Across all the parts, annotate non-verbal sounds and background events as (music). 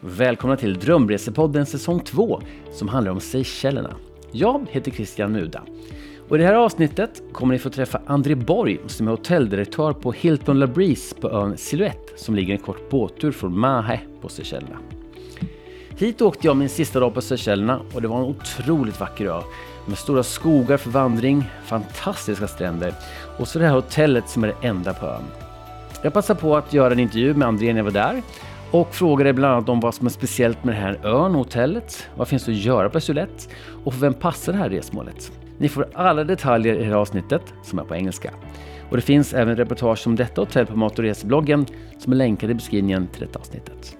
Välkomna till Drömresepodden säsong 2 som handlar om Seychellerna. Jag heter Christian Muda. Och I det här avsnittet kommer ni få träffa André Borg som är hotelldirektör på Hilton La Breeze på ön Silhouette som ligger en kort båttur från Mahe på Seychellerna. Hit åkte jag min sista dag på Seychellerna och det var en otroligt vacker ö med stora skogar för vandring, fantastiska stränder och så det här hotellet som är det enda på ön. Jag passade på att göra en intervju med André när jag var där och frågade bland annat om vad som är speciellt med den här ön och hotellet. Vad finns det att göra på Sulett? Och för vem passar det här resmålet? Ni får alla detaljer i det här avsnittet som är på engelska. Och det finns även reportage om detta hotell på Mat och resebloggen som är länkad i beskrivningen till detta avsnittet.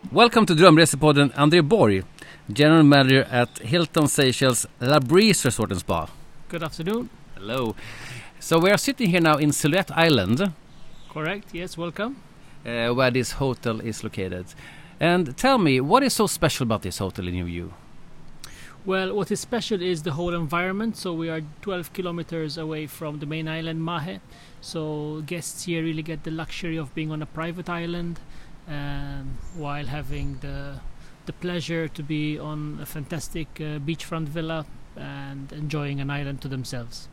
Welcome to Drömresepodden André Borg, General Manager at Hilton Seychelles La Breeze Resort and Spa. Good afternoon. Hello. So we are sitting here now in Silhouette Island. Correct. Yes, welcome. Uh, where this hotel is located. And tell me, what is so special about this hotel in your view? Well, what is special is the whole environment. So we are 12 kilometers away from the main island Mahe. So guests here really get the luxury of being on a private island um, while having the the pleasure to be on a fantastic uh, beachfront villa and enjoying an island to themselves.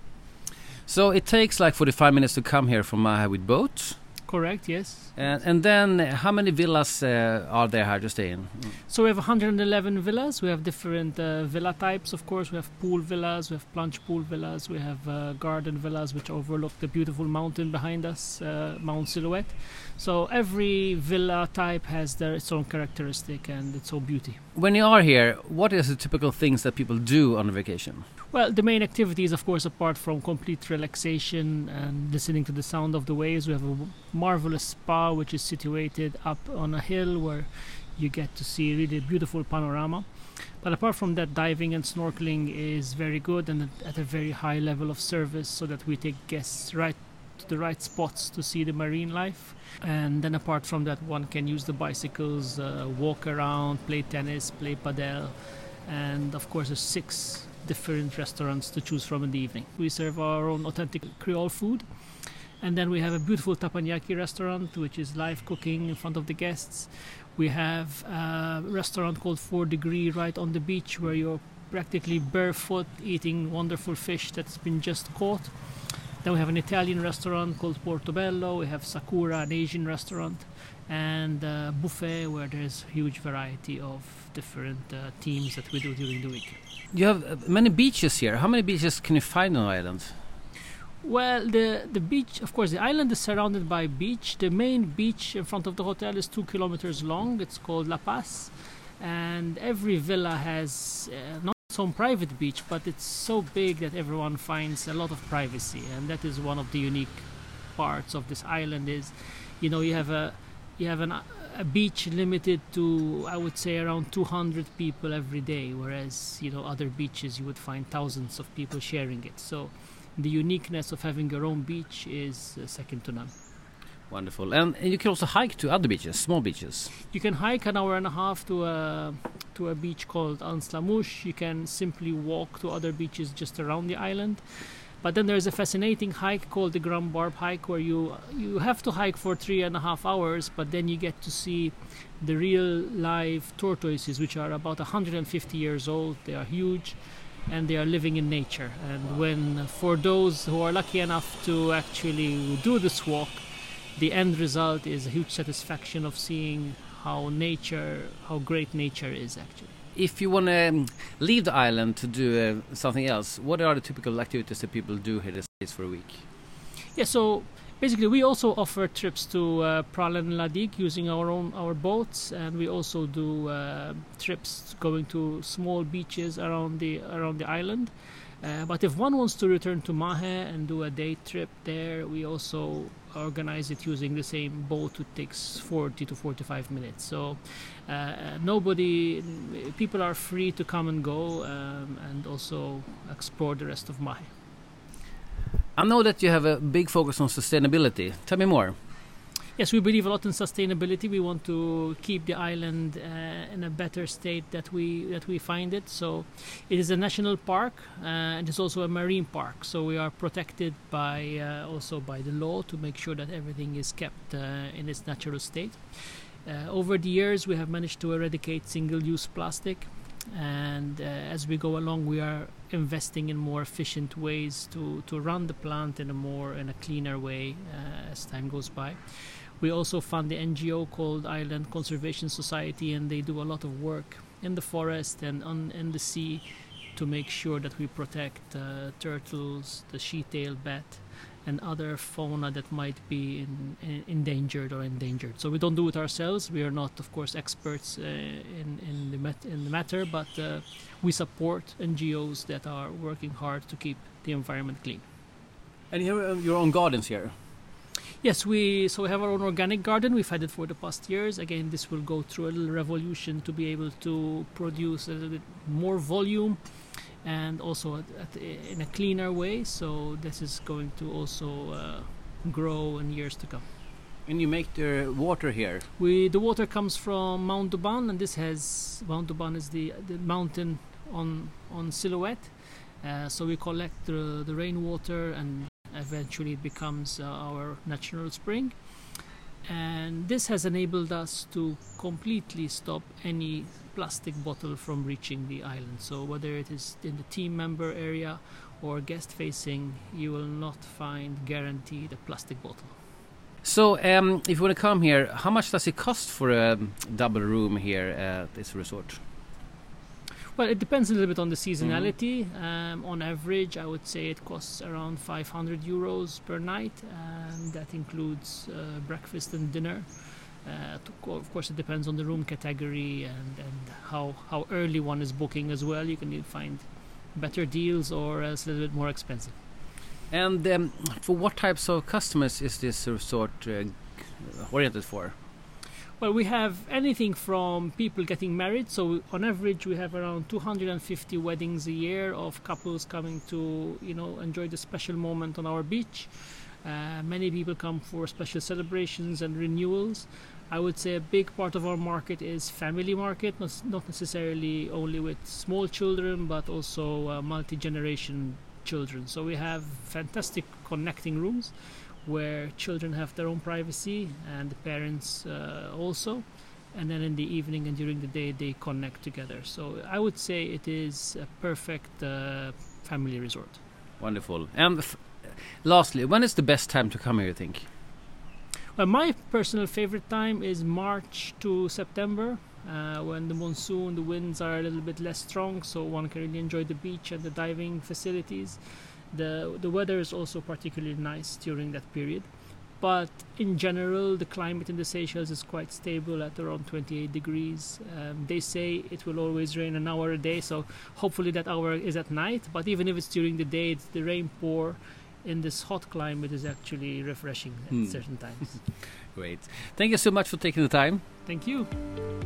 So it takes like 45 minutes to come here from Mahe with boat. Correct. Yes. And, and then how many villas uh, are there here to stay in? So we have 111 villas. We have different uh, villa types, of course. We have pool villas, we have plunge pool villas, we have uh, garden villas which overlook the beautiful mountain behind us, uh, Mount Silhouette. So every villa type has their its own characteristic and its own beauty. When you are here, what is the typical things that people do on a vacation? Well, the main activities, of course, apart from complete relaxation and listening to the sound of the waves, we have a marvelous spa which is situated up on a hill where you get to see really beautiful panorama. But apart from that, diving and snorkeling is very good and at a very high level of service, so that we take guests right the right spots to see the marine life. And then apart from that, one can use the bicycles, uh, walk around, play tennis, play padel, and of course, there's six different restaurants to choose from in the evening. We serve our own authentic Creole food. And then we have a beautiful Teppanyaki restaurant, which is live cooking in front of the guests. We have a restaurant called Four Degree right on the beach, where you're practically barefoot eating wonderful fish that's been just caught. Then we have an Italian restaurant called Portobello. We have Sakura, an Asian restaurant, and a buffet where there's huge variety of different uh, teams that we do during the week. You have uh, many beaches here. How many beaches can you find on the island? Well, the the beach, of course, the island is surrounded by beach. The main beach in front of the hotel is two kilometers long. It's called La Passe, and every villa has uh, own private beach, but it's so big that everyone finds a lot of privacy, and that is one of the unique parts of this island. Is, you know, you have a you have an, a beach limited to I would say around 200 people every day, whereas you know other beaches you would find thousands of people sharing it. So the uniqueness of having your own beach is uh, second to none. Wonderful. And, and you can also hike to other beaches, small beaches. You can hike an hour and a half to a to a beach called Anslamouche. You can simply walk to other beaches just around the island. But then there's a fascinating hike called the Grand Barbe hike, where you you have to hike for three and a half hours, but then you get to see the real live tortoises, which are about 150 years old. They are huge, and they are living in nature. And when for those who are lucky enough to actually do this walk, the end result is a huge satisfaction of seeing how nature, how great nature is actually if you want to um, leave the island to do uh, something else, what are the typical activities that people do here States for a week? Yeah, so basically we also offer trips to uh, Praslin Ladik using our own our boats, and we also do uh, trips going to small beaches around the around the island. Uh, but if one wants to return to Mahe and do a day trip there, we also organize it using the same boat. It takes 40 to 45 minutes. So uh, nobody, people are free to come and go um, and also explore the rest of Mahe. I know that you have a big focus on sustainability. Tell me more. Yes, we believe a lot in sustainability. We want to keep the island uh, in a better state that we that we find it. So, it is a national park uh, and it's also a marine park. So we are protected by uh, also by the law to make sure that everything is kept uh, in its natural state. Uh, over the years, we have managed to eradicate single-use plastic, and uh, as we go along, we are investing in more efficient ways to, to run the plant in a more in a cleaner way uh, as time goes by. We also fund the NGO called Island Conservation Society, and they do a lot of work in the forest and on in the sea to make sure that we protect uh, turtles, the sheath-tailed bat, and other fauna that might be in, in, endangered or endangered. So we don't do it ourselves. We are not, of course, experts uh, in in the in the matter, but uh, we support NGOs that are working hard to keep the environment clean. And here uh, your own gardens here. Yes, we so we have our own organic garden. We've had it for the past years. Again, this will go through a little revolution to be able to produce a little bit more volume and also at, at, in a cleaner way. So this is going to also uh, grow in years to come. And you make the water here. We the water comes from Mount Dauban, and this has Mount Dauban is the the mountain on on Silhouette. Uh, so we collect the, the rainwater, and eventually it becomes uh, our natural spring. And this has enabled us to completely stop any plastic bottle from reaching the island. So whether it is in the team member area or guest facing, you will not find guaranteed a plastic bottle. So, um, if you want to come here, how much does it cost for a double room here at this resort? Well, it depends a little bit on the seasonality. Um, on average, I would say it costs around 500 euros per night, and that includes uh, breakfast and dinner. Uh, of course, it depends on the room category and, and how, how early one is booking as well. You can find better deals or it's a little bit more expensive. And um, for what types of customers is this resort uh, oriented for? Well, we have anything from people getting married. So on average, we have around 250 weddings a year of couples coming to, you know, enjoy the special moment on our beach. Uh, many people come for special celebrations and renewals. I would say a big part of our market is family market, not, not necessarily only with small children, but also uh, multi-generation children. So we have fantastic connecting rooms where children have their own privacy and the parents uh, also. And then in the evening and during the day, they connect together. So I would say it is a perfect uh, family resort. Wonderful. And lastly, when is the best time to come here, you think? Well, my personal favorite time is March to September, uh, when the monsoon, the winds are a little bit less strong, so one can really enjoy the beach and the diving facilities. The the weather is also particularly nice during that period. But in general, the climate in the Seychelles is quite stable at around 28 degrees. Um, they say it will always rain an hour a day, so hopefully that hour is at night. But even if it's during the day, it's the rain pour in this hot climate is actually refreshing at mm. certain times. (laughs) Great. Thank you so much for taking the time. Thank you.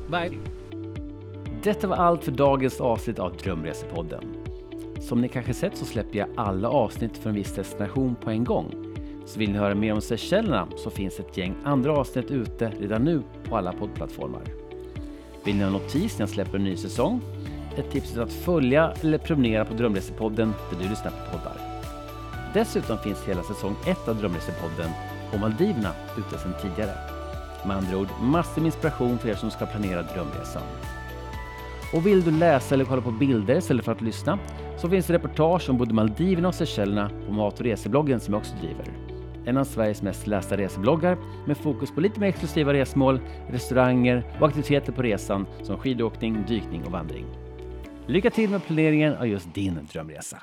Bye. Thank you. Detta var allt för dagens avsnitt av Drömresepodden. Som ni kanske sett så släpper jag alla avsnitt för en viss destination på en gång. Så vill ni höra mer om Seychellerna så finns ett gäng andra avsnitt ute redan nu på alla poddplattformar. Vill ni ha notis när jag släpper en ny säsong? Ett tips är att följa eller prenumerera på Drömresepodden där du lyssnar på poddar. Dessutom finns hela säsong 1 av Drömresepodden och Maldiverna ute sedan tidigare. Med andra ord, massor med inspiration för er som ska planera drömresan. Och vill du läsa eller kolla på bilder istället för att lyssna så finns det reportage om både Maldiverna och Seychellerna på Mat och resebloggen som jag också driver. En av Sveriges mest lästa resebloggar med fokus på lite mer exklusiva resmål, restauranger och aktiviteter på resan som skidåkning, dykning och vandring. Lycka till med planeringen av just din drömresa!